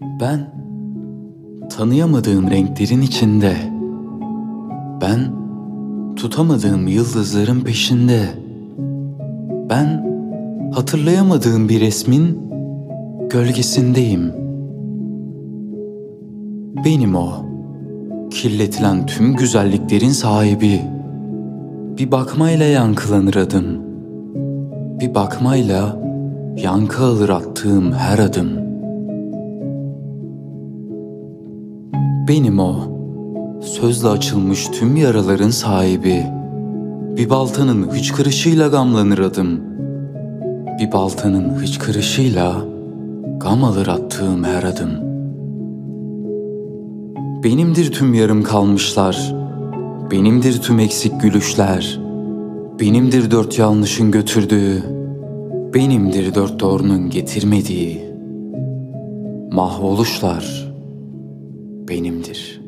Ben tanıyamadığım renklerin içinde. Ben tutamadığım yıldızların peşinde. Ben hatırlayamadığım bir resmin gölgesindeyim. Benim o. Kirletilen tüm güzelliklerin sahibi. Bir bakmayla yankılanır adım. Bir bakmayla yankı alır attığım her adım. Benim o. Sözle açılmış tüm yaraların sahibi. Bir baltanın hıçkırışıyla gamlanır adım. Bir baltanın hıçkırışıyla gam alır attığım her adım. Benimdir tüm yarım kalmışlar. Benimdir tüm eksik gülüşler. Benimdir dört yanlışın götürdüğü. Benimdir dört doğrunun getirmediği. Mahvoluşlar benimdir.''